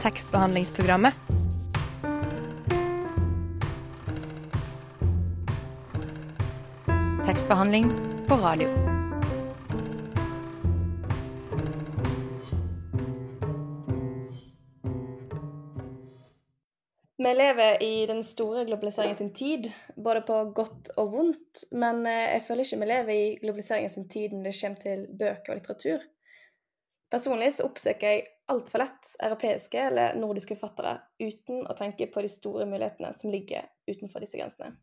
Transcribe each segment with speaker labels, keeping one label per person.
Speaker 1: tekstbehandlingsprogrammet. Tekstbehandling på radio.
Speaker 2: Vi lever i den store globaliseringen sin tid, både på godt og vondt, men eh, jeg føler ikke vi lever i globaliseringen sin tid når det kommer til bøker og litteratur. Personlig så oppsøker jeg altfor lett europeiske eller nordiske forfattere uten å tenke på de store mulighetene som ligger utenfor disse grensene.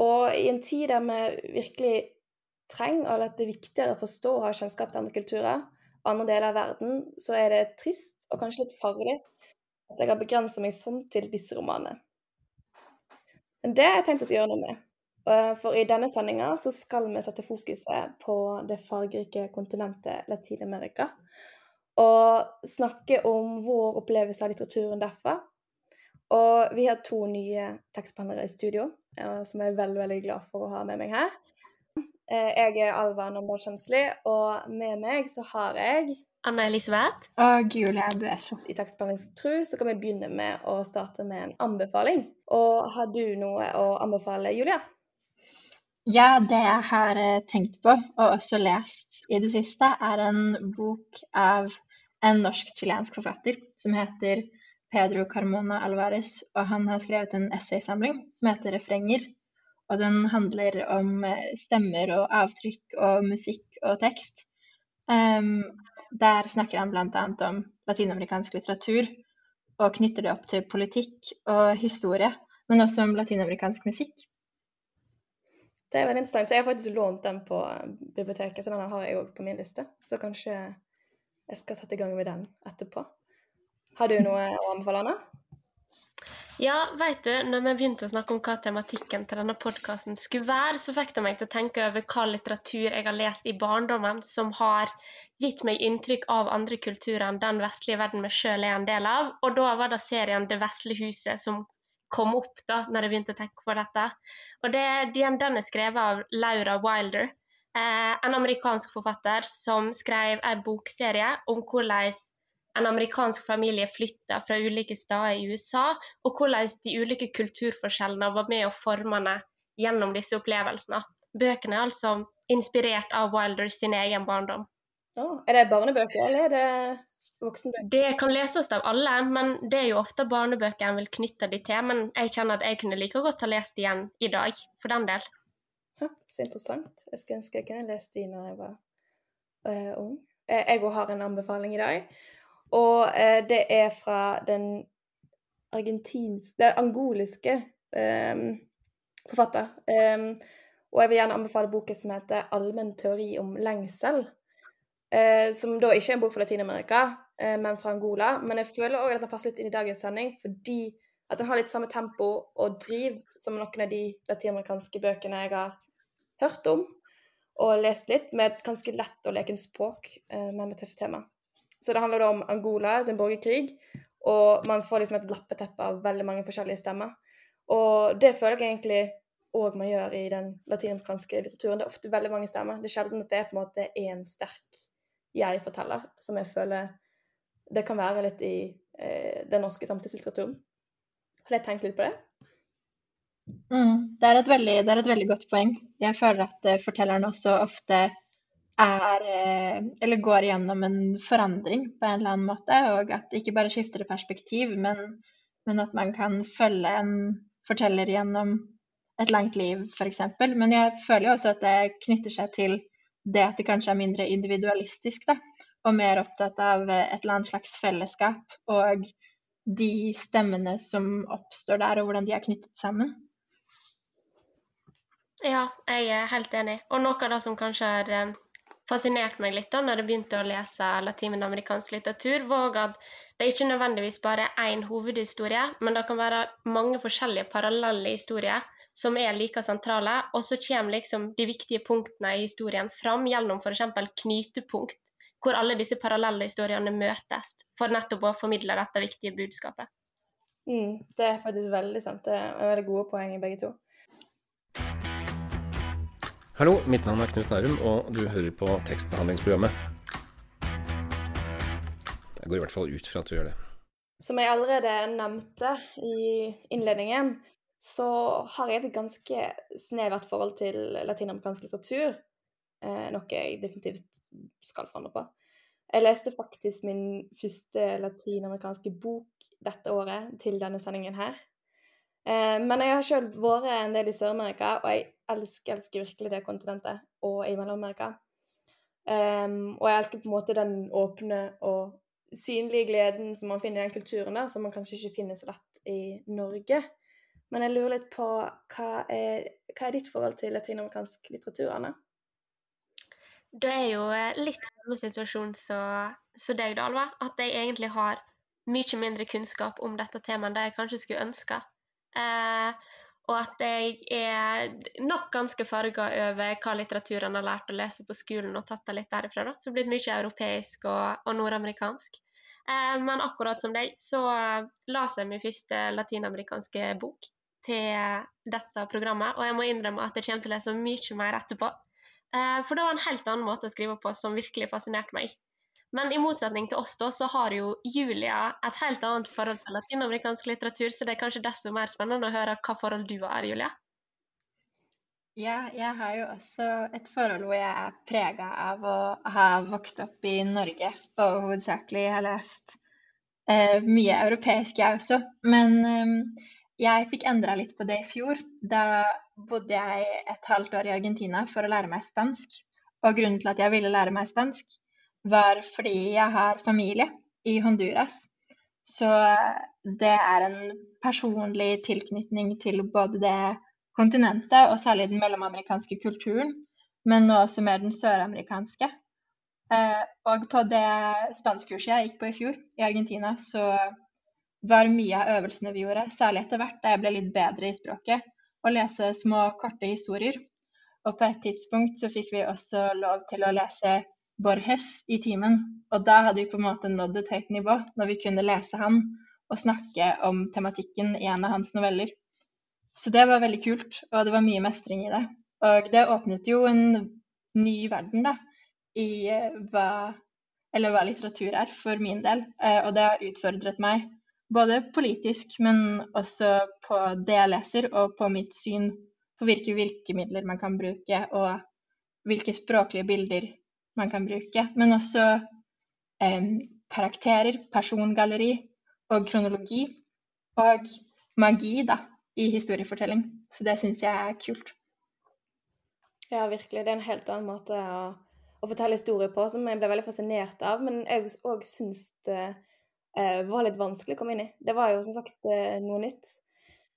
Speaker 2: Og i en tid der vi virkelig trenger, eller at det er viktigere å forstå og ha kjennskap til andre kulturer, andre deler av verden, så er det trist og kanskje litt farlig at jeg har begrensa meg sånn til disse romanene. Men det har jeg tenkt å gjøre noe med. For i denne sendinga så skal vi sette fokuset på det fargerike kontinentet Latin-Amerika. Og snakke om vår opplevelse av litteraturen derfra. Og vi har to nye tekstbehandlere i studio, som jeg er veldig, veldig glad for å ha med meg her. Eh, jeg er Alva Nombal Kjønsli, og med meg så har jeg
Speaker 3: Anna Elisabeth.
Speaker 4: Og Julia Buesjo.
Speaker 2: I Tekstbehandlingstru så kan vi begynne med å starte med en anbefaling. Og har du noe å anbefale, Julia?
Speaker 4: Ja, det jeg har eh, tenkt på, og også lest i det siste, er en bok av en norsk-chilensk forfatter som heter Pedro Carmona Alvarez. Og han har skrevet en essaysamling som heter 'Refrenger'. Og den handler om eh, stemmer og avtrykk og musikk og tekst. Um, der snakker han bl.a. om latinamerikansk litteratur, og knytter det opp til politikk og historie, men også om latinamerikansk musikk.
Speaker 2: Det er veldig interessant. Jeg har faktisk lånt den på biblioteket, så den har jeg òg på min liste. Så kanskje jeg skal sette i gang med den etterpå. Har du noe å anbefale, Anna?
Speaker 3: Ja, vet du, når vi begynte å snakke om hva tematikken til denne podkasten skulle være, så fikk det meg til å tenke over hva litteratur jeg har lest i barndommen som har gitt meg inntrykk av andre kulturer enn den vestlige verden vi sjøl er en del av. Og da var det serien 'Det vesle huset' som kom opp da når jeg begynte å tenke på dette. Og det, Den er skrevet av Laura Wilder, eh, en amerikansk forfatter som skrev en bokserie om hvordan en amerikansk familie flytta fra ulike steder i USA, og hvordan de ulike kulturforskjellene var med å forme henne gjennom disse opplevelsene. Bøkene er altså inspirert av Wilder sin egen barndom.
Speaker 2: Oh, er det barnebøker, eller er det voksenbøker?
Speaker 3: Det kan leses av alle, men det er jo ofte barnebøker en vil knytte de til. Men jeg kjenner at jeg kunne like godt ha lest igjen i dag, for den del.
Speaker 2: Ja, så interessant. Jeg skulle ønske jeg kunne lest de når jeg var uh, ung. Jeg òg har en anbefaling i dag. Og uh, det er fra den argentinske Den angoliske um, forfatter. Um, og jeg vil gjerne anbefale boken som heter 'Allmenn teori om lengsel'. Eh, som da ikke er en bok fra Latin-Amerika, eh, men fra Angola. Men jeg føler òg at den passer litt inn i dagens sending, fordi at den har litt samme tempo og driv som noen av de latinamerikanske bøkene jeg har hørt om og lest litt, med et ganske lett og lekent språk, eh, men med tøffe tema. Så det handler da om Angola sin borgerkrig, og man får liksom et lappeteppe av veldig mange forskjellige stemmer. Og det føler jeg egentlig òg man gjør i den latinamerikanske litteraturen. Det er ofte veldig mange stemmer. Det er sjelden at det er på en måte én sterk jeg-forteller, som jeg føler det kan være litt i eh, den norske samtidslitteraturen. Har dere tenkt litt på det?
Speaker 4: Mm, det, er veldig, det, er et veldig, godt poeng. Jeg føler at uh, fortelleren også ofte er eh, Eller går gjennom en forandring på en eller annen måte. Og at det ikke bare skifter perspektiv, men, men at man kan følge en forteller gjennom et langt liv, f.eks. Men jeg føler jo også at det knytter seg til det at det kanskje er mindre individualistisk, da. Og mer opptatt av et eller annet slags fellesskap og de stemmene som oppstår der, og hvordan de er knyttet sammen.
Speaker 3: Ja, jeg er helt enig. Og noe av det som kanskje har fascinert meg litt da når jeg begynte å lese latinamerikansk litteratur, var at det ikke nødvendigvis bare er én hovedhistorie, men det kan være mange forskjellige parallelle historier som er like sentrale, og så kommer liksom de viktige punktene i historien fram gjennom f.eks. knytepunkt, hvor alle disse parallelle historiene møtes, for nettopp å formidle dette viktige budskapet.
Speaker 2: Mm, det er faktisk veldig sant. Det er veldig gode poeng i begge to.
Speaker 5: Hallo, mitt navn er Knut Nærum, og du hører på tekstbehandlingsprogrammet. Jeg går i hvert fall ut fra at du gjør det.
Speaker 2: Som jeg allerede nevnte i innledningen, så har jeg et ganske snevert forhold til latinamerikansk litteratur. Eh, noe jeg definitivt skal forandre på. Jeg leste faktisk min første latinamerikanske bok dette året til denne sendingen her. Eh, men jeg har sjøl vært en del i Sør-Amerika, og jeg elsker, elsker virkelig det kontinentet, og i Mellom-Amerika. Um, og jeg elsker på en måte den åpne og synlige gleden som man finner i den kulturen, der, som man kanskje ikke finner så lett i Norge. Men jeg lurer litt på hva er, hva er ditt forhold til latinamerikansk litteratur, Anne?
Speaker 3: Det er jo eh, litt samme situasjon som deg, Dalva. At jeg egentlig har mye mindre kunnskap om dette temaet enn det jeg kanskje skulle ønske. Eh, og at jeg er nok ganske farga over hva litteraturen har lært å lese på skolen, og tatt det litt derifra. da, Så det blitt mye europeisk og, og nordamerikansk. Eh, men akkurat som deg, så las jeg min første latinamerikanske bok til dette programmet, og jeg må innrømme at jeg kommer til å lese mye mer etterpå. Eh, for det var en helt annen måte å skrive på som virkelig fascinerte meg. Men i motsetning til oss, da, så har jo Julia et helt annet forhold til latinamerikansk litteratur, så det er kanskje desto mer spennende å høre hva forhold du har, Julia?
Speaker 4: Ja, jeg har jo også et forhold hvor jeg er prega av å ha vokst opp i Norge og hovedsakelig har lest eh, mye europeisk, jeg også. Men eh, jeg fikk endra litt på det i fjor. Da bodde jeg et halvt år i Argentina for å lære meg spansk. Og grunnen til at jeg ville lære meg spansk, var fordi jeg har familie i Honduras. Så det er en personlig tilknytning til både det kontinentet og særlig den mellomamerikanske kulturen, men nå også mer den søramerikanske. Eh, og på det spanskkurset jeg gikk på i fjor i Argentina, så var mye av øvelsene vi gjorde, særlig etter hvert da jeg ble litt bedre i språket, å lese små, korte historier. Og på et tidspunkt så fikk vi også lov til å lese Borges i timen. Og da hadde vi på en måte nådd et høyt nivå, når vi kunne lese han og snakke om tematikken i en av hans noveller. Så det var veldig kult, og det var mye mestring i det. Og det åpnet jo en ny verden, da, i eh, hva, hva litteratur er, for min del. Eh, og det har utfordret meg både politisk, men også på det jeg leser, og på mitt syn på hvilke virkemidler man kan bruke, og hvilke språklige bilder man kan bruke. Men også eh, karakterer, persongalleri og kronologi. Og magi, da, i historiefortelling. Så det syns jeg er kult.
Speaker 2: Ja, virkelig. Det er en helt annen måte å, å fortelle historier på, som jeg ble veldig fascinert av. Men jeg òg syns det var litt vanskelig å komme inn i. Det var jo som sagt eh, noe nytt.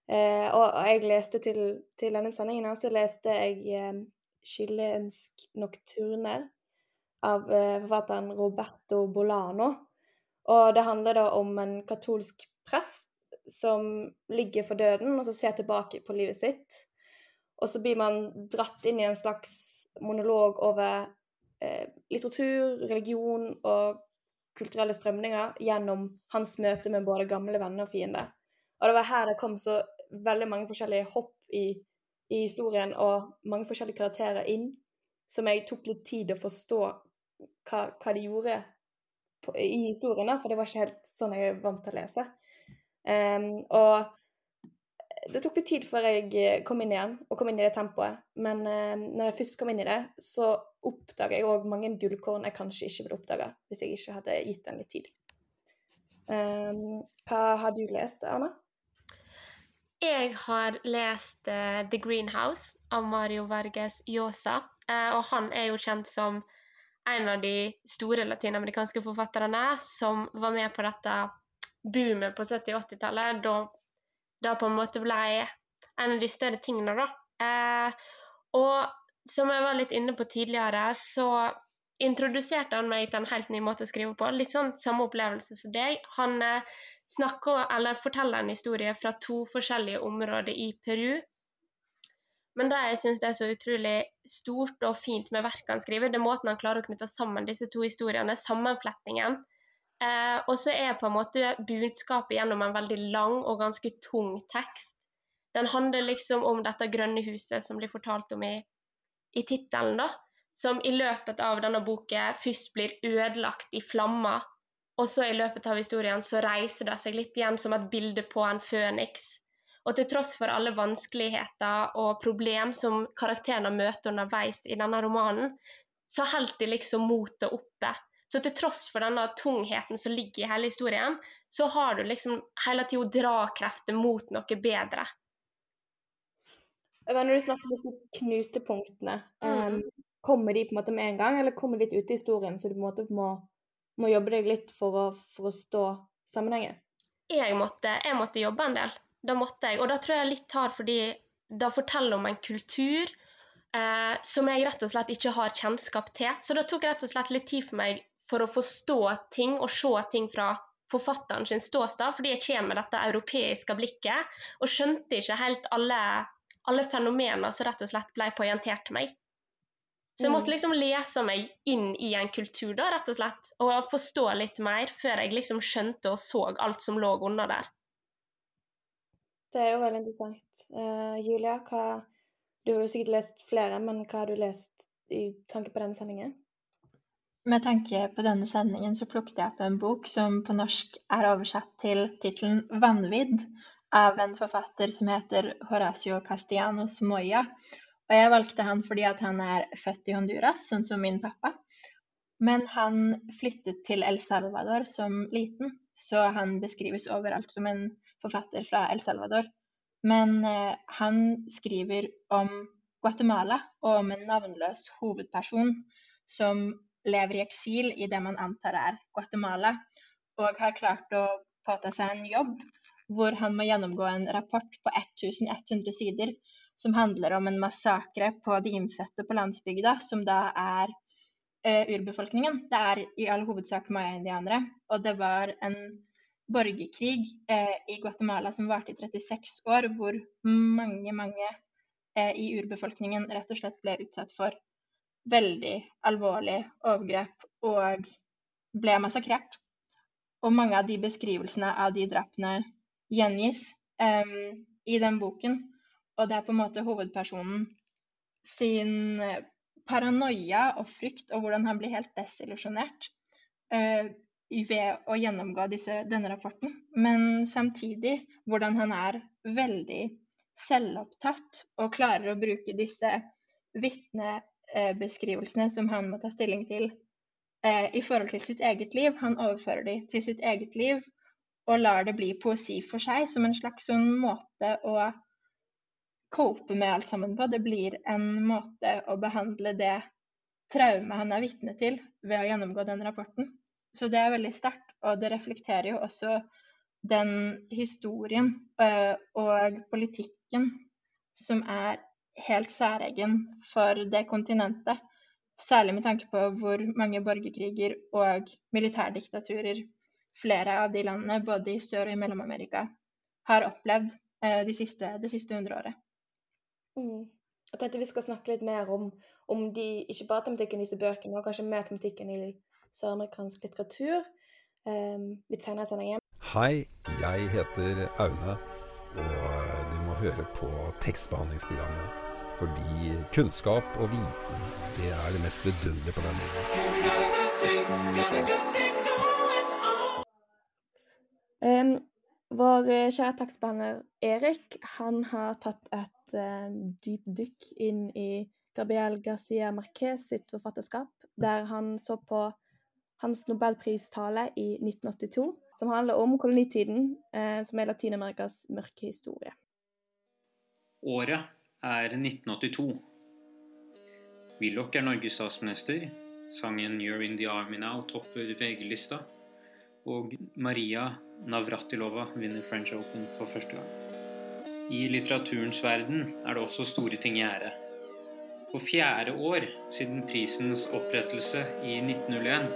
Speaker 2: Eh, og, jeg leste til, til denne sendingen her, så leste jeg eh, 'Chilensk nocturne' av eh, forfatteren Roberto Bolano. Og det handler da om en katolsk prest som ligger for døden, og så ser tilbake på livet sitt. Og så blir man dratt inn i en slags monolog over eh, litteratur, religion og kulturelle strømninger gjennom hans møte med både gamle venner og fiender. Og det var her det kom så veldig mange forskjellige hopp i, i historien, og mange forskjellige karakterer inn, som jeg tok litt tid å forstå hva, hva de gjorde på, i historien, for det var ikke helt sånn jeg er vant til å lese. Um, og det tok litt tid før jeg eh, kom inn igjen, og kom inn i det tempoet. Men uh, når jeg først kom inn i det, så oppdaga jeg òg mange gullkorn jeg kanskje ikke ville oppdaga hvis jeg ikke hadde gitt den litt tid. Um, hva har du lest, Anna?
Speaker 3: Jeg har lest uh, The Greenhouse av Mario Vargas Llosa. Uh, og han er jo kjent som en av de store latinamerikanske forfatterne som var med på dette boomet på 70- og 80-tallet, da det på en måte ble en av de større tingene, da. Eh, og som jeg var litt inne på tidligere, så introduserte han meg til en helt ny måte å skrive på. Litt sånn samme opplevelse som deg. Han eh, snakker, eller forteller en historie fra to forskjellige områder i Peru. Men det jeg syns er så utrolig stort og fint med verket han skriver, det er måten han klarer å knytte sammen disse to historiene, sammenflettingen. Eh, og så er på en måte budskapet gjennom en veldig lang og ganske tung tekst. Den handler liksom om dette grønne huset som blir fortalt om i, i tittelen, da. Som i løpet av denne boka først blir ødelagt i flammer Og så i løpet av historien så reiser det seg litt igjen som et bilde på en føniks. Og til tross for alle vanskeligheter og problem som karakterene møter underveis i denne romanen, så holder de liksom motet oppe. Så til tross for denne tungheten som ligger i hele historien, så har du liksom hele tida drakrefter mot noe bedre.
Speaker 2: Men når du snakker om disse knutepunktene,
Speaker 3: Mm.
Speaker 2: um, kommer de på en måte med en gang, eller kommer de litt ute i historien, så du på en måte må, må jobbe deg litt for å forstå sammenhengen?
Speaker 3: jeg måtte, jeg måtte jobbe en del. Da måtte jeg. Og da tror jeg litt har fordi det forteller om en kultur eh, som jeg rett og slett ikke har kjennskap til. Så det tok rett og slett litt tid for meg for å forstå ting og se ting fra forfatteren sin ståsted, fordi jeg kommer med dette europeiske blikket og skjønte ikke helt alle, alle fenomener som rett og slett ble poengtert til meg. Så jeg måtte liksom lese meg inn i en kultur, da, rett og slett, og forstå litt mer før jeg liksom skjønte og så alt som lå under der.
Speaker 2: Det er jo veldig interessant. Uh, Julia, hva, du har jo sikkert lest flere, men hva har du lest i tanke på denne sendingen?
Speaker 4: Med tanke på denne sendingen så plukket jeg opp en bok som på norsk er oversatt til tittelen 'Vanvidd' av en forfatter som heter Horacio Castellanos Moya. Og jeg valgte han fordi han er født i Honduras, sånn som min pappa. Men han flyttet til El Salvador som liten, så han beskrives overalt som en forfatter fra El Salvador. Men eh, han skriver om Guatemala og om en navnløs hovedperson som lever i eksil i det man antar er Guatemala, og har klart å påta seg en jobb hvor han må gjennomgå en rapport på 1100 sider som handler om en massakre på de innfødte på landsbygda, som da er uh, urbefolkningen. Det er i all hovedsak maya-indianere, og det var en borgerkrig uh, i Guatemala som varte i 36 år, hvor mange, mange uh, i urbefolkningen rett og slett ble utsatt for veldig alvorlig overgrep og ble massakrert. Og mange av de beskrivelsene av de drapene gjengis um, i den boken. Og det er på en måte hovedpersonen sin eh, paranoia og frykt, og hvordan han blir helt desillusjonert uh, ved å gjennomgå disse, denne rapporten. Men samtidig hvordan han er veldig selvopptatt og klarer å bruke disse vitnebeskrivelsene som han må ta stilling til eh, i forhold til sitt eget liv. Han overfører de til sitt eget liv og lar det bli poesi for seg, som en slags sånn måte å cope med alt sammen på. Det blir en måte å behandle det traumet han er vitne til, ved å gjennomgå den rapporten. Så det er veldig sterkt, og det reflekterer jo også den historien øh, og politikken som er helt særegen for det kontinentet. Særlig med tanke på hvor mange borgerkriger og militærdiktaturer flere av de landene, både i Sør- og i Mellom-Amerika, har opplevd øh, de siste, det siste hundreåret.
Speaker 2: Mm. Jeg tenkte vi skal snakke litt mer om, om de, ikke bare tematikken i disse bøkene, men kanskje mer tematikken i søramerikansk litteratur um, litt senere i sendingen.
Speaker 6: Hei, jeg heter Aune, og du må høre på tekstbehandlingsprogrammet. Fordi kunnskap og viten, det er det mest vidunderlige på denne livet.
Speaker 2: Um, vår eh, kjære takstbehandler Erik, han har tatt et uh, dypdykk inn i Gabriel Garcia Marquez sitt forfatterskap, der han så på hans nobelpristale i 1982, som handler om kolonitiden, uh, som er Latin-Amerikas mørke historie.
Speaker 7: Året er 1982. Willoch er Norges statsminister. Sangen 'You're in the Army Now' topper VG-lista. Og Maria Navratilova vinner French Open for første gang. I litteraturens verden er det også store ting i ære. For fjerde år siden prisens opprettelse i 1901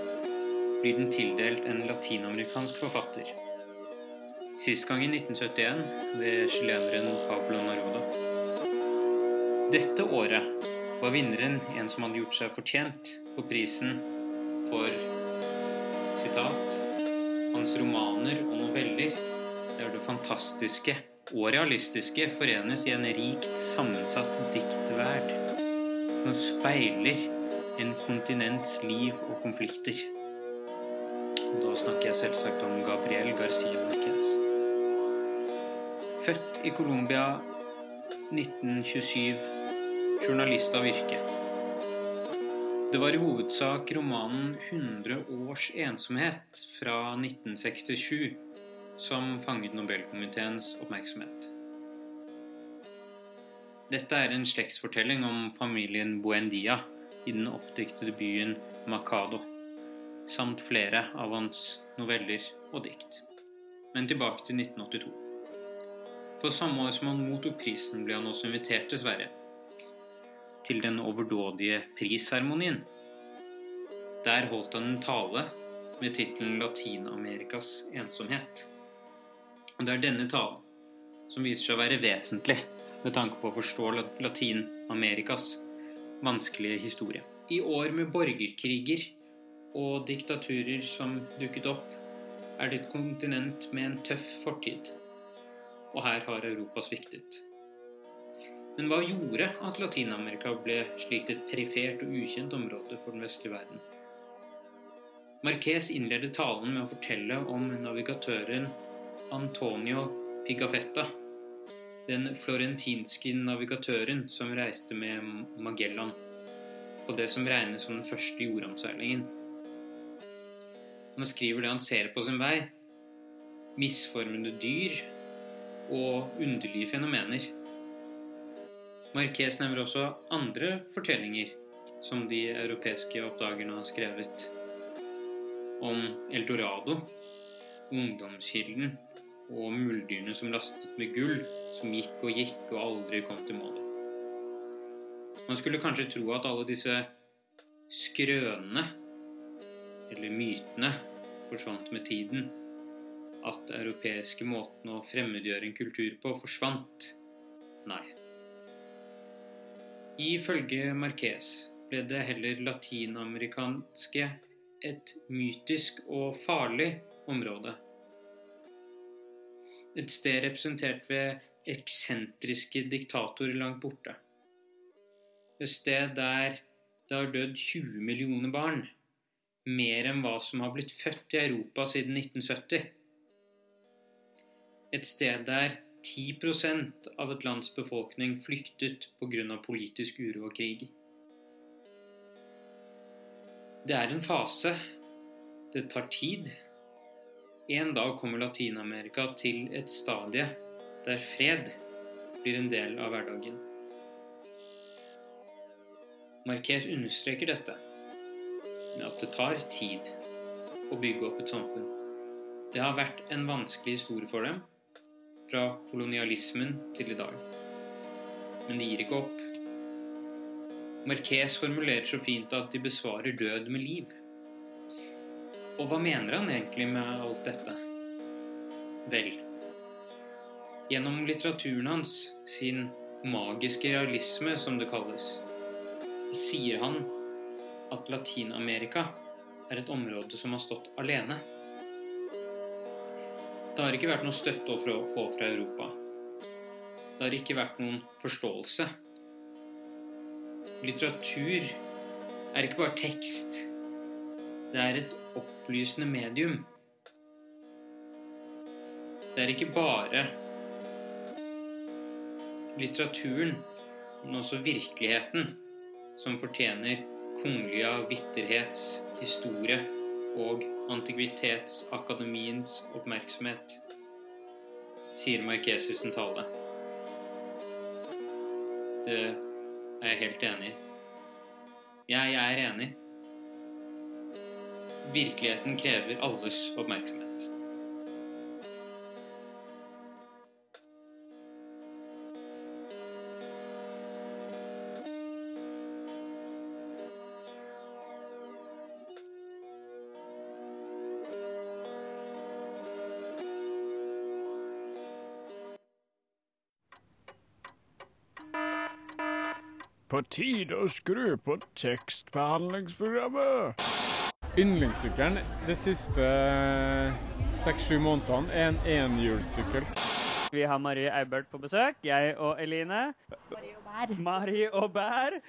Speaker 7: blir den tildelt en latinamerikansk forfatter. Sist gang i 1971 ved chileneren Pablo Neruda. Dette året var vinneren en som hadde gjort seg fortjent på prisen for sitat hans romaner og noveller, der det fantastiske og realistiske forenes i en rikt sammensatt diktverd som speiler en kontinents liv og konflikter. Da snakker jeg selvsagt om Gabriel Garcia Marquez. Født i Colombia 1927, journalist av yrke. Det var i hovedsak romanen 100 års ensomhet fra 1967 som fanget Nobelkomiteens oppmerksomhet. Dette er en slektsfortelling om familien Buendia i den oppdiktede byen Macado, samt flere av hans noveller og dikt. Men tilbake til 1982. For samme år som han mottok prisen, ble han også invitert til Sverige. Til den overdådige prisseremonien. Der holdt han en tale med tittelen 'Latin-Amerikas ensomhet'. Og det er denne talen som viser seg å være vesentlig med tanke på å forstå Latin-Amerikas vanskelige historie. I år med borgerkriger og diktaturer som dukket opp, er det et kontinent med en tøff fortid. Og her har Europa sviktet. Men hva gjorde at Latin-Amerika ble slik et perifert og ukjent område for den vestlige verden? Marquez innleder talen med å fortelle om navigatøren Antonio Pigafetta, den florentinske navigatøren som reiste med Magellan på det som regnes som den første jordomseilingen. Han skriver det han ser på sin vei. Misformede dyr og underlige fenomener. Marquez nevner også andre fortellinger som de europeiske oppdagerne har skrevet. Om Eldorado, ungdomskilden og muldyrene som lastet med gull som gikk og gikk og aldri kom til målet. Man skulle kanskje tro at alle disse skrønene, eller mytene, forsvant med tiden. At europeiske måten å fremmedgjøre en kultur på forsvant. Nei. Ifølge Marquez ble det heller latinamerikanske et mytisk og farlig område. Et sted representert ved eksentriske diktatorer langt borte. Et sted der det har dødd 20 millioner barn. Mer enn hva som har blitt født i Europa siden 1970. Et sted der 10% av et lands befolkning flyktet pga. politisk uro og krig. Det er en fase. Det tar tid. En dag kommer Latin-Amerika til et stadie der fred blir en del av hverdagen. Marquez understreker dette med at det tar tid å bygge opp et samfunn. Det har vært en vanskelig historie for dem, fra kolonialismen til i dag. Men de gir ikke opp. Marquez formulerer så fint at de besvarer død med liv. Og hva mener han egentlig med alt dette? Vel, gjennom litteraturen hans, sin magiske realisme, som det kalles, sier han at Latin-Amerika er et område som har stått alene. Det har ikke vært noe støtte å få fra Europa. Det har ikke vært noen forståelse. Litteratur er ikke bare tekst. Det er et opplysende medium. Det er ikke bare litteraturen, men også virkeligheten, som fortjener kongelige vitterhets historie og Antikvitetsakademiens oppmerksomhet, sier Marquez i tale. Det er jeg helt enig i. Jeg er enig. Virkeligheten krever alles oppmerksomhet.
Speaker 8: På tide å skru på tekstbehandlingsprogrammet. Yndlingssykkelen de siste seks-sju månedene er en enhjulssykkel.
Speaker 9: Vi har Marie Eibert på besøk. Jeg og Eline.
Speaker 1: Marie og Bær.
Speaker 9: Marie og Bær.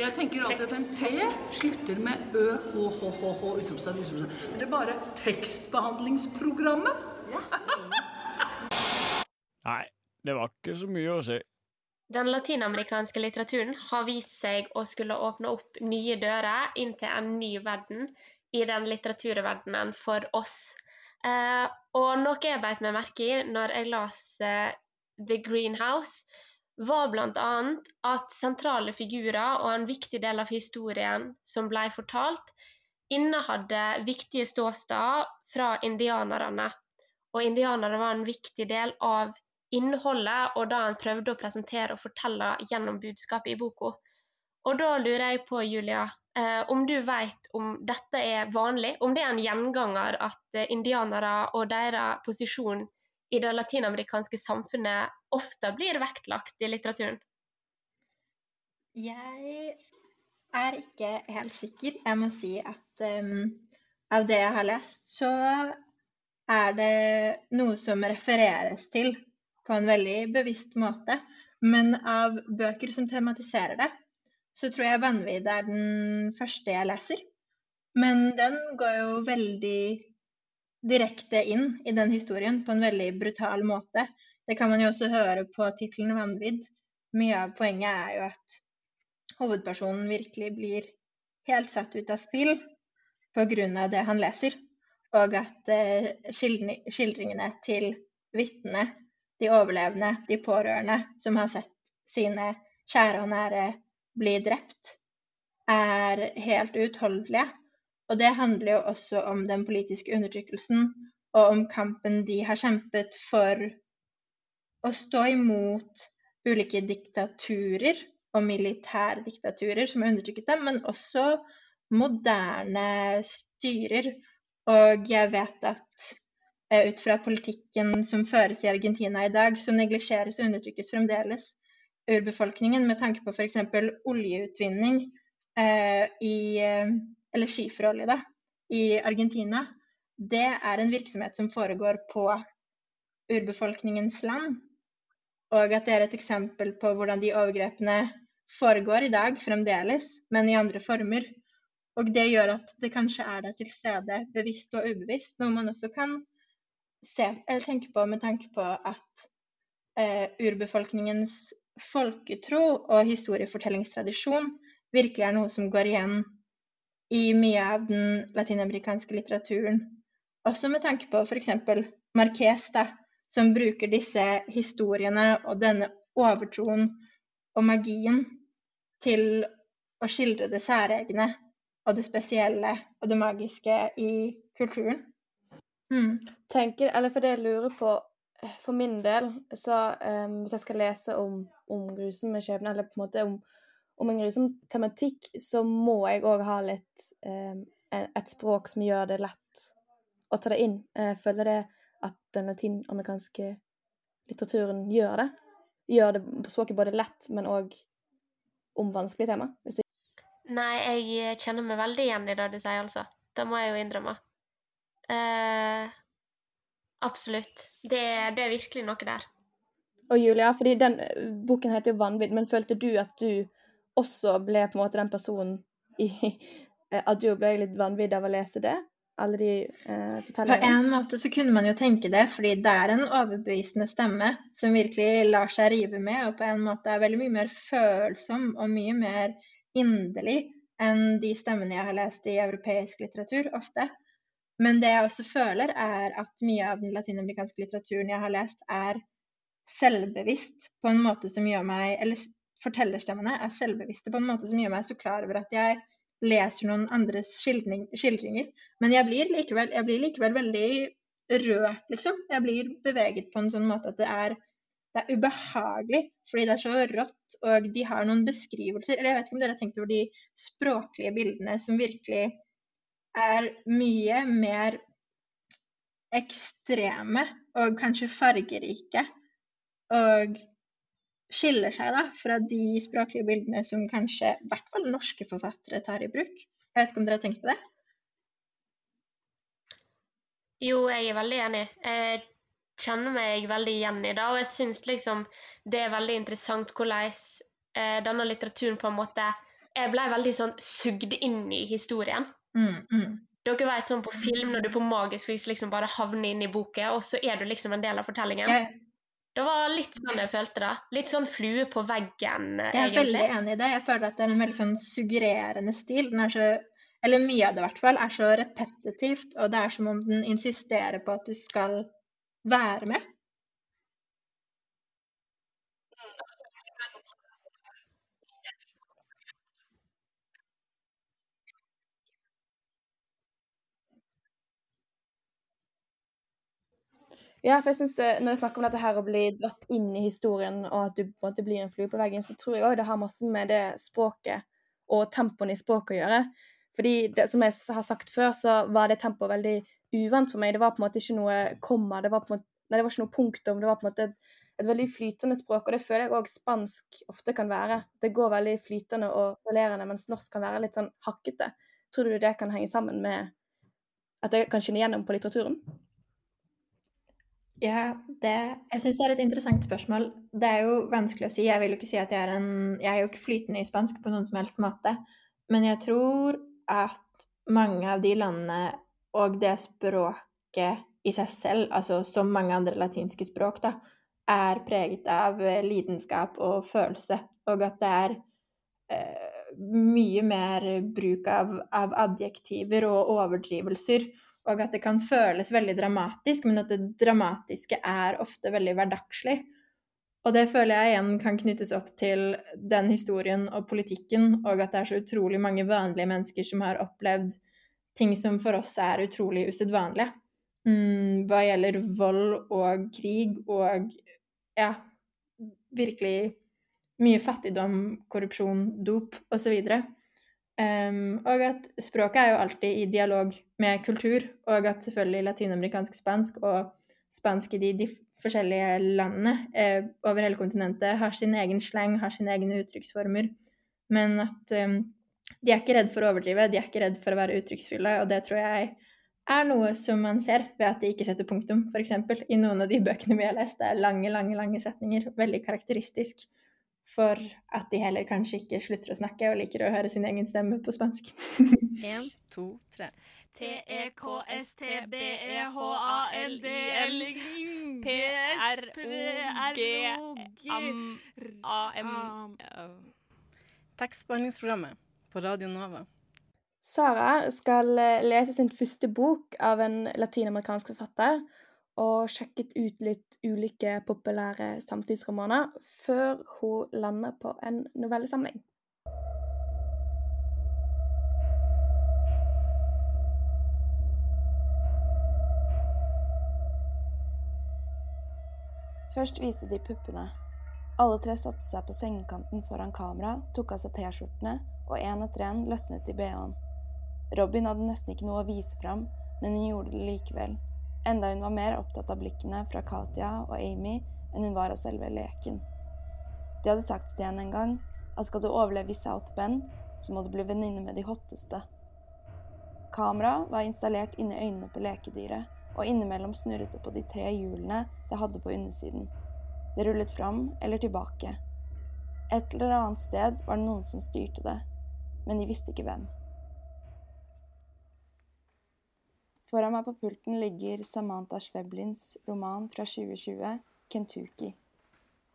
Speaker 10: Jeg tenker alltid at en T slutter med ø, h, h, h, h, utropstegn, utropstegn. Det er bare tekstbehandlingsprogrammet.
Speaker 8: Nei, det var ikke så mye å si.
Speaker 3: Den latinamerikanske litteraturen har vist seg å skulle åpne opp nye dører inn til en ny verden i den litteraturverdenen for oss. Eh, og noe jeg beit meg merke i når jeg las eh, The Greenhouse, var bl.a. at sentrale figurer og en viktig del av historien som ble fortalt, innehadde viktige ståsteder fra indianerne. Og indianere var en viktig del av innholdet og da han prøvde å presentere og fortelle gjennom budskapet i boka. Og da lurer jeg på, Julia, eh, om du vet om dette er vanlig, om det er en gjenganger at eh, indianere og deres posisjon i det latinamerikanske samfunnet ofte blir vektlagt i litteraturen?
Speaker 4: Jeg er ikke helt sikker. Jeg må si at um, av det jeg har lest, så er det noe som refereres til på en veldig bevisst måte. Men av bøker som tematiserer det, så tror jeg 'Vanvidd' er den første jeg leser. Men den går jo veldig direkte inn i den historien på en veldig brutal måte. Det kan man jo også høre på tittelen 'Vanvidd'. Mye av poenget er jo at hovedpersonen virkelig blir helt satt ut av spill pga. det han leser, og at eh, skildringene til vitnet de overlevende, de pårørende, som har sett sine kjære og nære bli drept, er helt uutholdelige. Og det handler jo også om den politiske undertrykkelsen og om kampen de har kjempet for å stå imot ulike diktaturer og militærdiktaturer som har undertrykket dem, men også moderne styrer. Og jeg vet at ut fra politikken som føres i Argentina i dag, så neglisjeres og undertrykkes fremdeles urbefolkningen med tanke på f.eks. oljeutvinning eh, i eh, Eller skiferolje, da, i Argentina. Det er en virksomhet som foregår på urbefolkningens land. Og at det er et eksempel på hvordan de overgrepene foregår i dag fremdeles, men i andre former. Og det gjør at det kanskje er der til stede, bevisst og ubevisst, noe man også kan se, tenke på med tanke på at eh, urbefolkningens folketro og historiefortellingstradisjon virkelig er noe som går igjen i mye av den latinamerikanske litteraturen. Også med tanke på f.eks. Marques, da, som bruker disse historiene og denne overtroen og magien til å skildre det særegne og det spesielle og det magiske i kulturen.
Speaker 2: Mm. Tenker, eller for det jeg lurer på eh, For min del, så um, hvis jeg skal lese om, om grusomme skjebner, eller på en måte om, om en grusom tematikk, så må jeg òg ha litt um, et språk som gjør det lett å ta det inn. Jeg føler det at den latinamerikanske litteraturen gjør det. Gjør det språket både lett, men òg om vanskelige tema.
Speaker 3: Nei, jeg kjenner meg veldig igjen i det du sier, altså. Det må jeg jo innrømme. Eh, absolutt. Det, det, er virkelig noe der.
Speaker 2: Og Julia, fordi den eh, boken heter jo 'Vanvidd', men følte du at du også ble på en måte den personen i eh, At du ble litt vanvidd av å lese det? Alle de eh, fortellingene?
Speaker 4: På en måte så kunne man jo tenke det, fordi det er en overbevisende stemme som virkelig lar seg rive med, og på en måte er veldig mye mer følsom og mye mer inderlig enn de stemmene jeg har lest i europeisk litteratur ofte. Men det jeg også føler, er at mye av den latinamerikanske litteraturen jeg har lest, er selvbevisst på en måte som gjør meg Eller fortellerstemmene er selvbevisste på en måte som gjør meg så klar over at jeg leser noen andres skildring, skildringer. Men jeg blir, likevel, jeg blir likevel veldig rød, liksom. Jeg blir beveget på en sånn måte at det er, det er ubehagelig, fordi det er så rått, og de har noen beskrivelser Eller jeg vet ikke om dere har tenkt over de språklige bildene som virkelig er mye mer ekstreme og kanskje fargerike. Og skiller seg da fra de språklige bildene som kanskje i hvert fall norske forfattere tar i bruk. Jeg vet ikke om dere har tenkt på det?
Speaker 3: Jo, jeg er veldig enig. Jeg kjenner meg veldig igjen i det. Og jeg syns liksom det er veldig interessant hvordan eh, denne litteraturen på en måte Jeg ble veldig sånn sugd inn i historien.
Speaker 4: Mm, mm.
Speaker 3: Dere vet sånn på film når du på magisk vis liksom bare havner inn i boka, og så er du liksom en del av fortellingen.
Speaker 4: Jeg,
Speaker 3: Det var litt sånn jeg følte det. Litt sånn flue på veggen, egentlig.
Speaker 4: jeg er veldig enig i det. Jeg føler at det er en veldig sånn suggererende stil. Den er så, eller mye av det i hvert fall, er så repetitivt, og det er som om den insisterer på at du skal være med.
Speaker 11: Ja, for jeg synes det, når jeg snakker om dette her å bli dratt inn i historien, og at du på en måte blir en flue på veggen, så tror jeg òg det har masse med det språket og tempoen i språket å gjøre. Fordi det, som jeg har sagt før, så var det tempoet veldig uvant for meg. Det var på en måte ikke noe komma, det var, på en måte, nei, det var ikke noe punktum. Det var på en måte et, et veldig flytende språk, og det føler jeg òg spansk ofte kan være. Det går veldig flytende og rullerende, mens norsk kan være litt sånn hakkete. Tror du det kan henge sammen med at det kan skinne gjennom på litteraturen?
Speaker 4: Ja, det, jeg syns det er et interessant spørsmål. Det er jo vanskelig å si. Jeg vil jo ikke si at jeg er en Jeg er jo ikke flytende i spansk på noen som helst måte. Men jeg tror at mange av de landene og det språket i seg selv, altså som mange andre latinske språk, da, er preget av eh, lidenskap og følelse. Og at det er eh, mye mer bruk av, av adjektiver og overdrivelser og at det kan føles veldig dramatisk, men at det dramatiske er ofte veldig hverdagslig. Og det føler jeg igjen kan knyttes opp til den historien og politikken, og at det er så utrolig mange vanlige mennesker som har opplevd ting som for oss er utrolig usedvanlige. Mm, hva gjelder vold og krig og ja, virkelig mye fattigdom, korrupsjon, dop osv. Um, og at språket er jo alltid i dialog med kultur, og at selvfølgelig latinamerikansk spansk og spansk i de, de forskjellige landene eh, over hele kontinentet har sin egen slang, har sine egne uttrykksformer, men at um, de er ikke redd for å overdrive, de er ikke redd for å være uttrykksfulle, og det tror jeg er noe som man ser ved at de ikke setter punktum, f.eks. I noen av de bøkene vi har lest, det er lange, lange, lange setninger, veldig karakteristisk for at de heller kanskje ikke slutter å snakke og liker å høre sin egen stemme på spansk.
Speaker 12: En, to, tre.
Speaker 13: T-E-K-S-T-B-E-H-A-L-D-L-I-P-R-O-G-A-M Tekstbehandlingsprogrammet på Radio Nova.
Speaker 11: Sara skal lese sin første bok av en latinamerikansk forfatter, og sjekket ut litt ulike populære samtidsromaner før hun lander på en novellesamling. Først viste de puppene. Alle tre satte seg på sengekanten foran kamera, tok av seg T-skjortene, og én etter én løsnet i bh-en. Robin hadde nesten ikke noe å vise fram, men hun gjorde det likevel, enda hun var mer opptatt av blikkene fra Katia og Amy enn hun var av selve leken. De hadde sagt til henne en gang at skal du overleve i South Bend, så må du bli venninne med de hotteste. Kamera var installert inni øynene på lekedyret, og innimellom snurret det på de tre hjulene det hadde på undersiden. Det rullet fram eller tilbake. Et eller annet sted var det noen som styrte det, men de visste ikke hvem. Foran meg på pulten ligger Samantha Schweblins roman fra 2020, 'Kentucky'.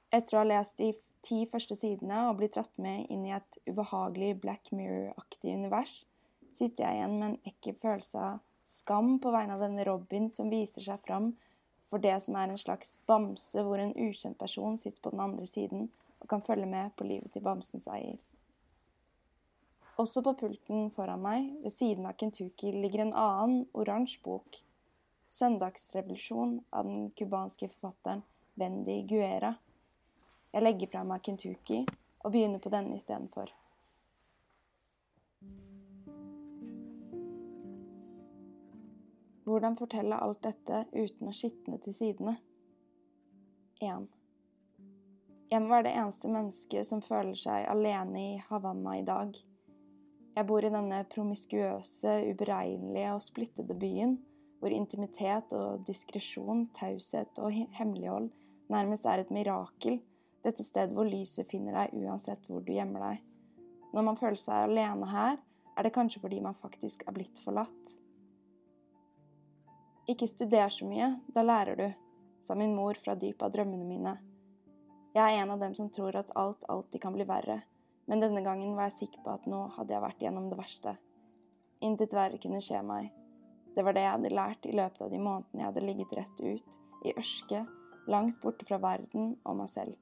Speaker 11: Etter å ha lest de ti første sidene og blitt dratt med inn i et ubehagelig Black Mirror-aktig univers, sitter jeg igjen med en ekkel følelse av skam på vegne av denne Robin som viser seg fram for det som er en slags bamse hvor en ukjent person sitter på den andre siden og kan følge med på livet til bamsens eier. Også på pulten foran meg, ved siden av Kentucky, ligger en annen, oransje bok. 'Søndagsrevolusjon' av den cubanske forfatteren Bendy Guera. Jeg legger fra meg Kentucky og begynner på denne istedenfor. Hvordan fortelle alt dette uten å skitne til sidene? 1. Jeg må være det eneste mennesket som føler seg alene i Havanna i dag. Jeg bor i denne promiskuøse, uberegnelige og splittede byen, hvor intimitet og diskresjon, taushet og hemmelighold nærmest er et mirakel, dette stedet hvor lyset finner deg uansett hvor du gjemmer deg. Når man føler seg alene her, er det kanskje fordi man faktisk er blitt forlatt. Ikke studer så mye, da lærer du, sa min mor fra dypet av drømmene mine. Jeg er en av dem som tror at alt alltid kan bli verre, men denne gangen var jeg sikker på at nå hadde jeg vært gjennom det verste. Intet verre kunne skje meg. Det var det jeg hadde lært i løpet av de månedene jeg hadde ligget rett ut, i ørske, langt borte fra verden og meg selv.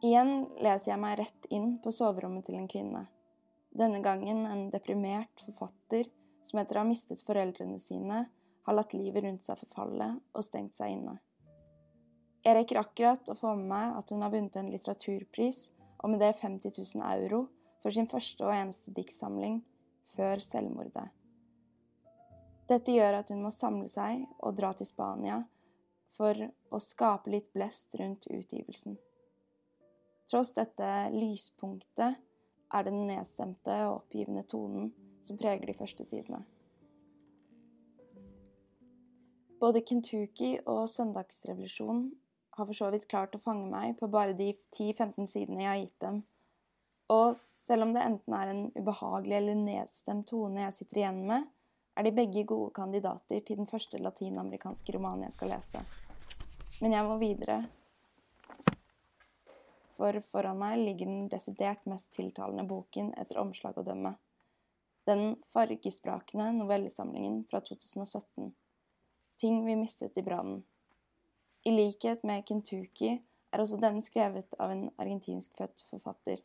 Speaker 11: Igjen leser jeg meg rett inn på soverommet til en kvinne. Denne gangen en deprimert forfatter som etter å ha mistet foreldrene sine, har latt livet rundt seg forfalle og stengt seg inne. Jeg rekker akkurat å få med meg at hun har vunnet en litteraturpris, og med det 50 000 euro, for sin første og eneste diktsamling, før selvmordet. Dette gjør at hun må samle seg og dra til Spania for å skape litt blest rundt utgivelsen. Tross dette lyspunktet er det den nedstemte og oppgivende tonen som preger de første sidene. Både Kentucky og Søndagsrevolusjon har for så vidt klart å fange meg på bare de 10-15 sidene jeg har gitt dem, og selv om det enten er en ubehagelig eller nedstemt tone jeg sitter igjen med, er de begge gode kandidater til den første latinamerikanske romanen jeg skal lese. Men jeg må videre, for foran meg ligger den desidert mest tiltalende boken etter omslag å dømme. Den fargesprakende novellesamlingen fra 2017. Ting vi mistet i brannen. I likhet med Kentucky er også denne skrevet av en argentinskfødt forfatter.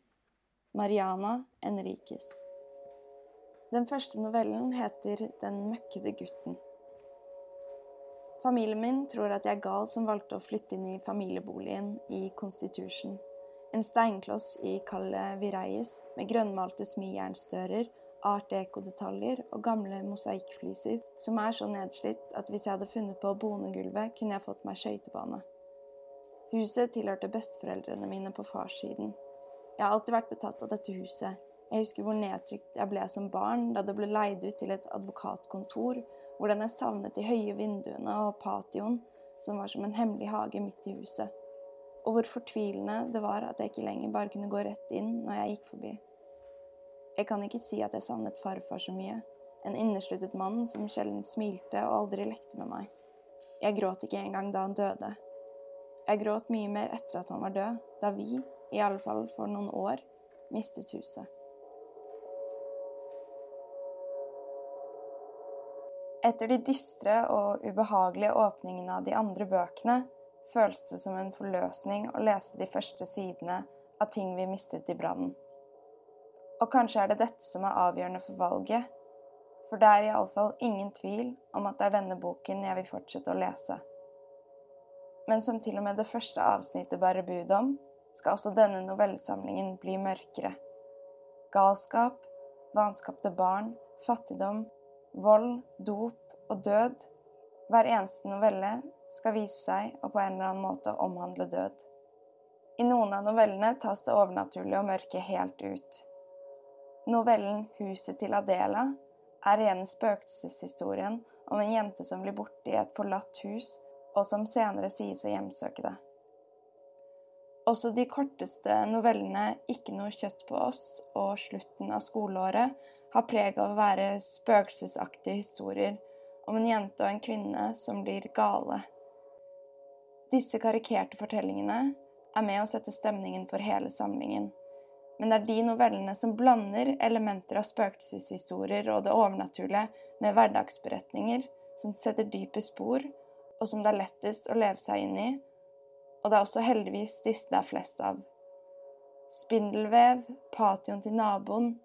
Speaker 11: Mariana Enriquez. Den første novellen heter Den møkkede gutten. Familien min tror at jeg er gal som valgte å flytte inn i familieboligen i Constitution en steinkloss i Calle Vireies med grønnmalte smijernsdører, art deco-detaljer og gamle mosaikkfliser som er så nedslitt at hvis jeg hadde funnet på bonegulvet, kunne jeg fått meg skøytebane. Huset tilhørte besteforeldrene mine på farssiden. Jeg har alltid vært betatt av dette huset. Jeg husker hvor nedtrykt jeg ble som barn da det ble leid ut til et advokatkontor, hvordan jeg savnet de høye vinduene og patioen, som var som en hemmelig hage midt i huset og hvor fortvilende det var at jeg ikke lenger bare kunne gå rett inn når jeg gikk forbi. Jeg kan ikke si at jeg savnet farfar så mye, en innesluttet mann som sjelden smilte og aldri lekte med meg. Jeg gråt ikke engang da han døde. Jeg gråt mye mer etter at han var død, da vi, i alle fall for noen år, mistet huset. Etter de dystre og ubehagelige åpningene av de andre bøkene føles det som en forløsning å lese de første sidene av ting vi mistet i brannen. Og kanskje er det dette som er avgjørende for valget, for det er iallfall ingen tvil om at det er denne boken jeg vil fortsette å lese. Men som til og med det første avsnittet bærer bud om, skal også denne novellesamlingen bli mørkere. Galskap, vanskapte barn, fattigdom, vold, dop og død. Hver eneste novelle skal vise seg å på en eller annen måte omhandle død. I noen av novellene tas det overnaturlige og mørke helt ut. Novellen 'Huset til Adela' er rene spøkelseshistorien om en jente som blir borte i et forlatt hus, og som senere sies å hjemsøke det. Også de korteste novellene 'Ikke noe kjøtt på oss' og 'Slutten av skoleåret' har preg av å være spøkelsesaktige historier om en jente og en kvinne som blir gale disse karikerte fortellingene er med å sette stemningen for hele samlingen. Men det er de novellene som blander elementer av spøkelseshistorier og det overnaturlige med hverdagsberetninger, som setter dype spor, og som det er lettest å leve seg inn i. Og det er også heldigvis disse det er flest av. Spindelvev, patioen til naboen,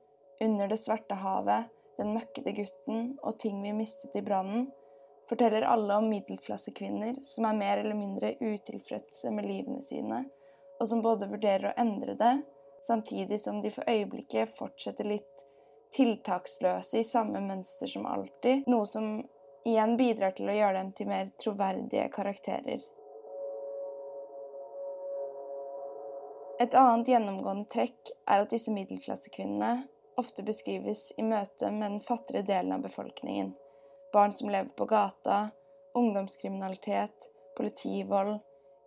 Speaker 11: Under det svarte havet, Den møkkete gutten og Ting vi mistet i brannen forteller alle om middelklassekvinner som er mer eller mindre utilfredse med livene sine, og som både vurderer å endre det, samtidig som de for øyeblikket fortsetter litt tiltaksløse i samme mønster som alltid, noe som igjen bidrar til å gjøre dem til mer troverdige karakterer. Et annet gjennomgående trekk er at disse middelklassekvinnene ofte beskrives i møte med den fattigere delen av befolkningen. Barn som lever på gata, ungdomskriminalitet, politivold.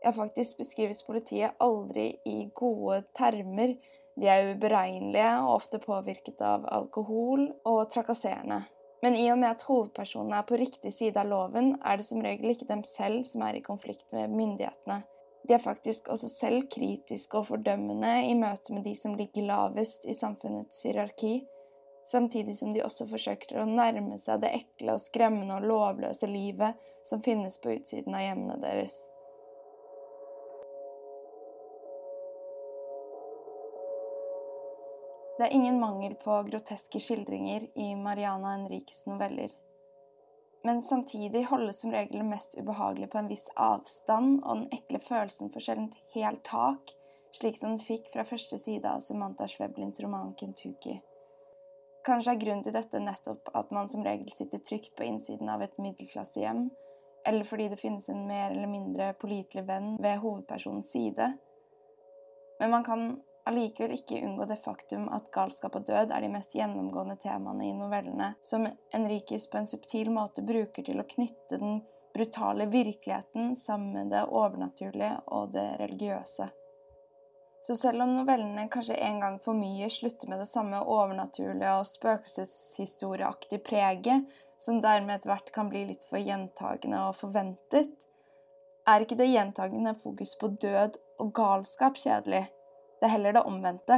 Speaker 11: Ja, faktisk beskrives politiet aldri i gode termer. De er uberegnelige og ofte påvirket av alkohol og trakasserende. Men i og med at hovedpersonene er på riktig side av loven, er det som regel ikke dem selv som er i konflikt med myndighetene. De er faktisk også selv kritiske og fordømmende i møte med de som ligger lavest i samfunnets hierarki, samtidig som de også forsøker å nærme seg det ekle og skremmende og lovløse livet som finnes på utsiden av hjemmene deres. Det er ingen mangel på groteske skildringer i Mariana Henriques noveller. Men samtidig holdes som regel det mest ubehagelige på en viss avstand, og den ekle følelsen får sjelden helt tak, slik som den fikk fra første side av Samantha Schweblins roman 'Kentucky'. Kanskje er grunnen til dette nettopp at man som regel sitter trygt på innsiden av et middelklassehjem, eller fordi det finnes en mer eller mindre pålitelig venn ved hovedpersonens side. Men man kan allikevel ikke unngå det faktum at galskap og død er de mest gjennomgående temaene i novellene, som Enrikes på en subtil måte bruker til å knytte den brutale virkeligheten sammen med det overnaturlige og det religiøse. Så selv om novellene kanskje en gang for mye slutter med det samme overnaturlige og spøkelseshistorieaktige preget, som dermed etter hvert kan bli litt for gjentagende og forventet, er ikke det gjentagende fokus på død og galskap kjedelig. Det er heller det omvendte.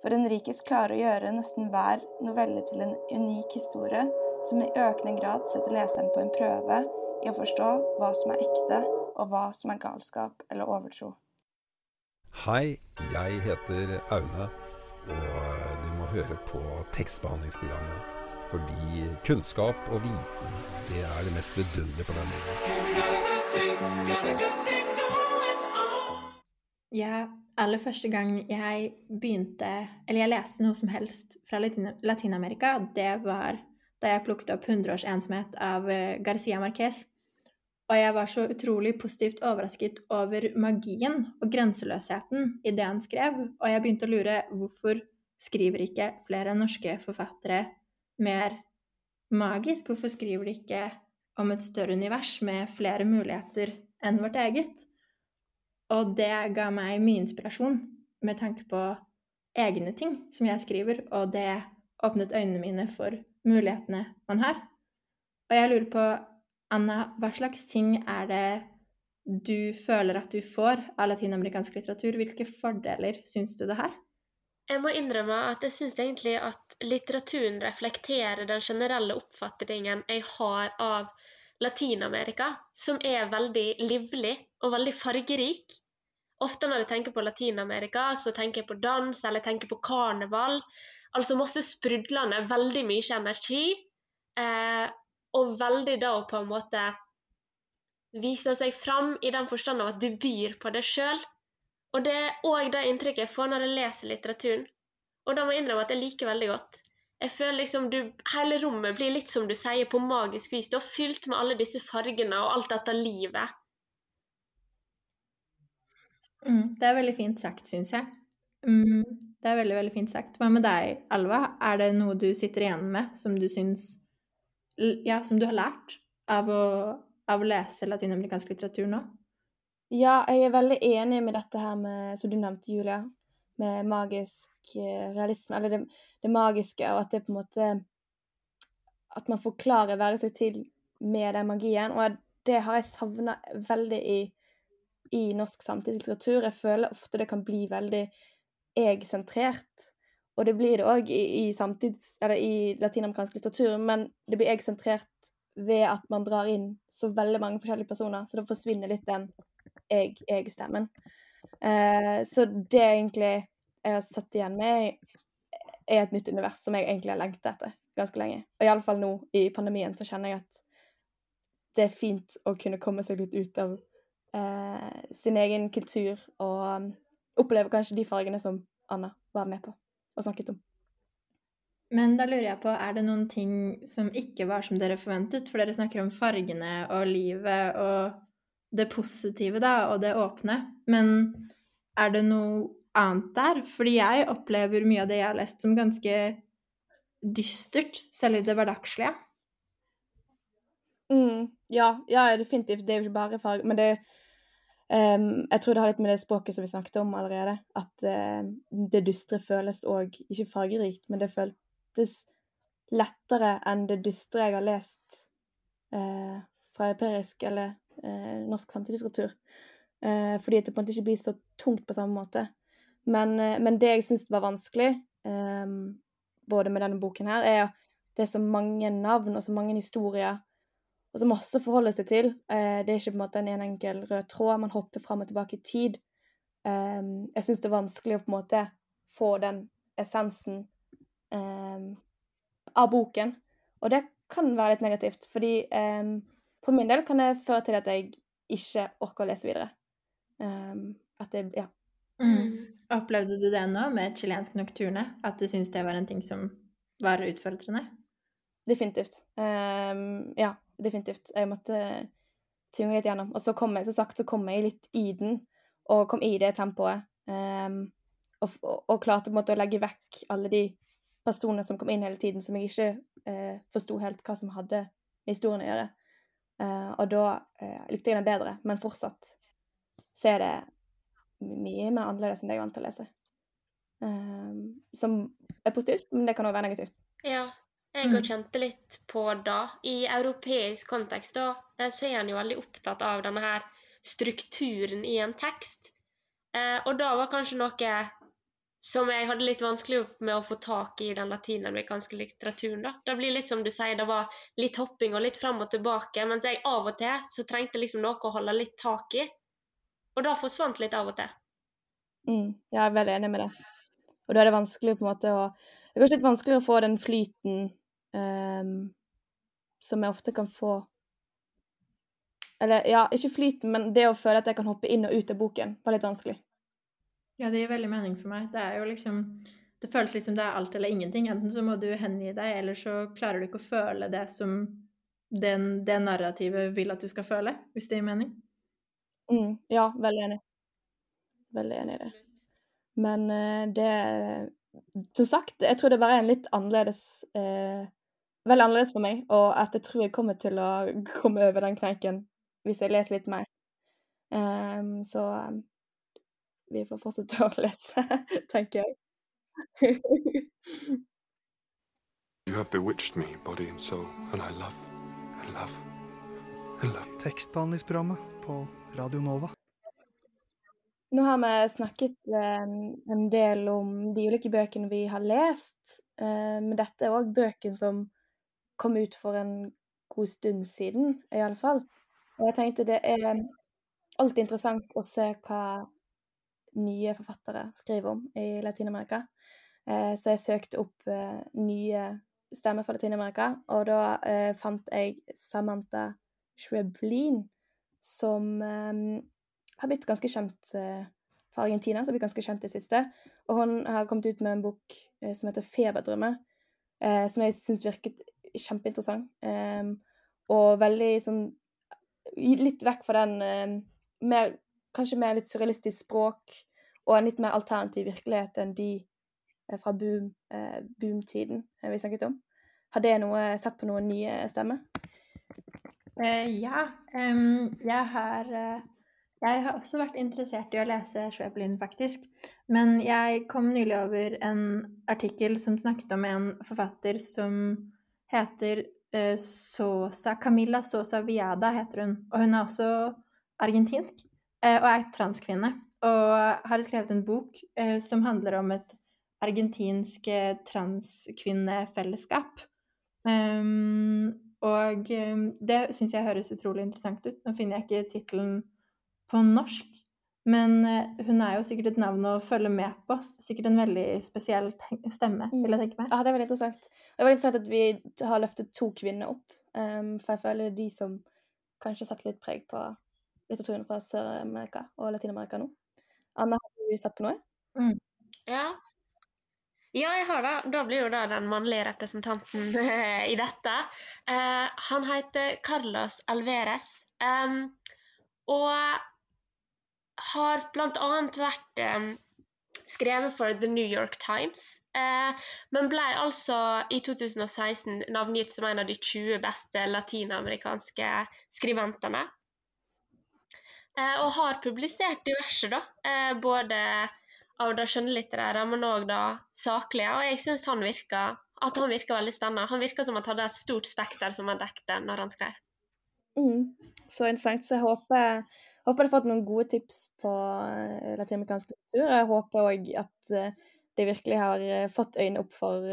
Speaker 11: For Henrikes klarer å gjøre nesten hver novelle til en unik historie som i økende grad setter leseren på en prøve i å forstå hva som er ekte, og hva som er galskap eller overtro.
Speaker 6: Hei, jeg heter Aune, og du må høre på tekstbehandlingsprogrammet. Fordi kunnskap og viten, det er det mest vidunderlige på denne jorda.
Speaker 4: Ja, aller første gang jeg begynte Eller jeg leste noe som helst fra Latin-Amerika, det var da jeg plukket opp 100 års ensomhet av eh, Garcia Marquez. Og jeg var så utrolig positivt overrasket over magien og grenseløsheten i det han skrev, og jeg begynte å lure hvorfor skriver ikke flere norske forfattere mer magisk? Hvorfor skriver de ikke om et større univers med flere muligheter enn vårt eget? Og det ga meg mye inspirasjon med tanke på egne ting som jeg skriver, og det åpnet øynene mine for mulighetene man har. Og jeg lurer på, Anna, hva slags ting er det du føler at du får av latinamerikansk litteratur? Hvilke fordeler syns du det har?
Speaker 3: Jeg må innrømme at jeg syns egentlig at litteraturen reflekterer den generelle oppfatningen jeg har av Latin-Amerika, som er veldig livlig og veldig fargerik. Ofte når jeg tenker på Latin-Amerika, så tenker jeg på dans eller jeg tenker på karneval. Altså masse sprudlende, veldig mye energi. Eh, og veldig da å på en måte vise seg fram i den forstand av at du byr på deg sjøl. Og det er òg det inntrykket jeg får når jeg leser litteraturen. Og da må jeg innrømme at jeg liker veldig godt. Jeg føler liksom du, Hele rommet blir litt som du sier, på magisk vis. Du har fylt med alle disse fargene og alt dette livet.
Speaker 4: Mm, det er veldig fint sagt, syns jeg. Mm, det er veldig, veldig fint sagt. Hva med deg, Alva? Er det noe du sitter igjen med som du syns Ja, som du har lært av å, av å lese latinamerikansk litteratur nå?
Speaker 11: Ja, jeg er veldig enig med dette her med, som du nevnte, Julia, med magisk eh, realisme, eller det, det magiske, og at det på en måte At man forklarer hverdagen seg til med den magien. Og det har jeg savna veldig i i norsk samtidslitteratur. Jeg føler ofte det kan bli veldig jeg-sentrert. Og det blir det òg i, i, i latinamerikansk litteratur, men det blir jeg-sentrert ved at man drar inn så veldig mange forskjellige personer, så da forsvinner litt den jeg-jeg-stemmen. Eh, så det egentlig jeg har satt igjen med, er et nytt univers som jeg egentlig har lengtet etter ganske lenge. Og iallfall nå i pandemien så kjenner jeg at det er fint å kunne komme seg litt ut av eh, sin egen kultur og opplever oppleve kanskje de fargene som Anna var med på og snakket om.
Speaker 4: Men da lurer jeg på, er det noen ting som ikke var som dere forventet? For dere snakker om fargene og livet og det positive, da, og det åpne. Men er det noe annet der. Fordi jeg opplever mye av det jeg har lest som ganske dystert, selv i det hverdagslige.
Speaker 2: Mm, ja, ja, definitivt. Det er jo ikke bare farger. men det um, Jeg tror det har litt med det språket som vi snakket om allerede, at uh, det dystre føles òg ikke fargerikt, men det føltes lettere enn det dystre jeg har lest uh, fra europeisk eller uh, norsk samtidslitteratur. fordi at det på en måte ikke blir så tungt på samme måte. Men, men det jeg syns var vanskelig, um, både med denne boken her, er det er så mange navn og så mange historier og så masse å forholde seg til. Eh, det er ikke på en måte en, enkel rød tråd, man hopper fram og tilbake i tid. Eh, jeg syns det er vanskelig å på en måte få den essensen eh, av boken. Og det kan være litt negativt, fordi eh, for min del kan det føre til at jeg ikke orker å lese videre. Eh, at det Ja.
Speaker 4: Mm. Opplevde du det nå med chilensk nokturne? At du syntes det var en ting som var utfordrende?
Speaker 2: Definitivt. Um, ja, definitivt. Jeg måtte tynge litt gjennom. Og så kom jeg, som sagt, så kom jeg litt i den, og kom i det tempoet. Um, og, og, og, klarte på en måte å legge vekk alle de personene som kom inn hele tiden, som jeg ikke uh, forsto helt hva som hadde med historien å gjøre. Uh, og da uh, likte jeg den bedre, men fortsatt så er det mye mer annerledes enn det jeg er vant til å lese. Um, som er positivt, men det kan òg være negativt.
Speaker 3: Ja, jeg har kjent litt på det. I europeisk kontekst da, eh, så er han jo veldig opptatt av denne her strukturen i en tekst. Eh, og da var kanskje noe som jeg hadde litt vanskelig med å få tak i den latinamerikanske litteraturen. da. Det blir litt som du sier, det var litt hopping og litt fram og tilbake, mens jeg av og til så trengte liksom noe å holde litt tak i. Og da forsvant litt av og til.
Speaker 2: Mm, jeg er veldig enig med det. Og da er det vanskelig på en måte å Det er kanskje litt vanskelig å få den flyten um, som jeg ofte kan få Eller ja, ikke flyten, men det å føle at jeg kan hoppe inn og ut av boken, var litt vanskelig.
Speaker 4: Ja, det gir veldig mening for meg. Det er jo liksom Det føles liksom det er alt eller ingenting. Enten så må du hengi deg, eller så klarer du ikke å føle det som den, det narrativet vil at du skal føle, hvis det gir mening.
Speaker 2: Mm, ja, veldig enig. Veldig enig i det. Men uh, det Som sagt, jeg tror det bare er en litt annerledes uh, veldig annerledes for meg, og at jeg tror jeg kommer til å komme over den kneiken hvis jeg leser litt mer. Um, så um, vi får fortsette å lese, tenker jeg.
Speaker 14: you have bewitched me, body and soul, and I love, I love, I love.
Speaker 15: Tekstbehandlingsprogrammet på Radio Nova.
Speaker 2: Nå har vi snakket um, en del om de ulike bøkene vi har lest, men dette er òg bøkene som kom ut for en god stund siden, iallfall. Og jeg tenkte det er alltid interessant å se hva nye forfattere skriver om i Latin-Amerika. Eh, så jeg søkte opp eh, nye stemmer fra Latin-Amerika, og da eh, fant jeg Samantha Shreblin, som har blitt ganske kjent fra Argentina, som har blitt ganske kjent i siste. Og hun har kommet ut med en bok som heter 'Feberdrømme', som jeg syns virket kjempeinteressant. Um, og veldig sånn Litt vekk fra den um, mer, Kanskje mer litt surrealistisk språk og en litt mer alternativ virkelighet enn de uh, fra boom, uh, boom-tiden uh, vi snakket om. Har det noe, sett på noen nye stemmer?
Speaker 4: ja. Um, jeg har jeg har også vært interessert i å lese Schweblin, faktisk. Men jeg kom nylig over en artikkel som snakket om en forfatter som heter uh, Sosa Camilla Sosa Viada heter hun. Og hun er også argentinsk eh, og er transkvinne. Og har skrevet en bok eh, som handler om et argentinsk transkvinnefellesskap. Um, og um, det syns jeg høres utrolig interessant ut. Nå finner jeg ikke tittelen på norsk, men uh, hun er jo sikkert et navn å følge med på. Sikkert en veldig spesiell stemme, vil jeg tenke meg.
Speaker 2: Ja, det er veldig interessant. Det var interessant at vi har løftet to kvinner opp, um, for jeg føler det er de som kanskje setter litt preg på litteraturen fra Sør-Amerika og Latin-Amerika nå. Anna, har du sett på noe?
Speaker 3: Mm. Ja. Ja, jeg har det. Da blir jo da den mannlige representanten i dette. Uh, han heter Carlos Alveres. Um, og har bl.a. vært eh, skrevet for The New York Times, eh, men ble altså i 2016 navngitt som en av de 20 beste latinamerikanske skriventene. Eh, og har publisert diverse, da. Eh, både av det skjønnlitterære, men òg det saklige. Og jeg syns han at han virka veldig spennende. Han virka som han hadde et stort spekter som han dekte når han skrev.
Speaker 2: Mm. Så interessant. Så jeg håper, håper du har fått noen gode tips på uh, latinamerikansk litteratur. Jeg håper òg at uh, de virkelig har uh, fått øynene opp for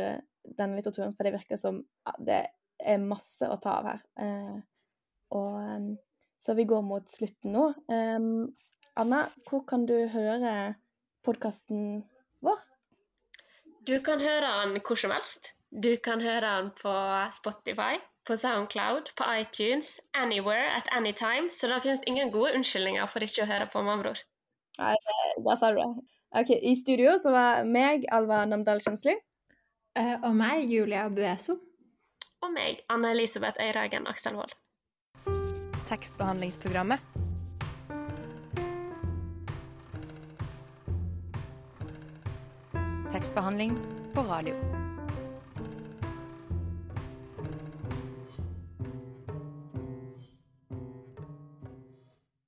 Speaker 2: denne litteraturen, for det virker som det er masse å ta av her. og um, Så vi går mot slutten nå. Um, Anna, hvor kan du høre podkasten vår?
Speaker 3: Du kan høre den hvor som helst. Du kan høre den på Spotify, på Soundcloud, på iTunes, anywhere at any time. Så det finnes ingen gode unnskyldninger for ikke å høre på Mambror.
Speaker 2: Nei, da sa du det. Ok, I studio så var meg, Alva Namdal Kjensli.
Speaker 4: Uh, og meg, Julia Bueso.
Speaker 3: Og meg, Anna Elisabeth Øyragen Akselvold.
Speaker 1: Tekstbehandlingsprogrammet. Tekstbehandling på radio.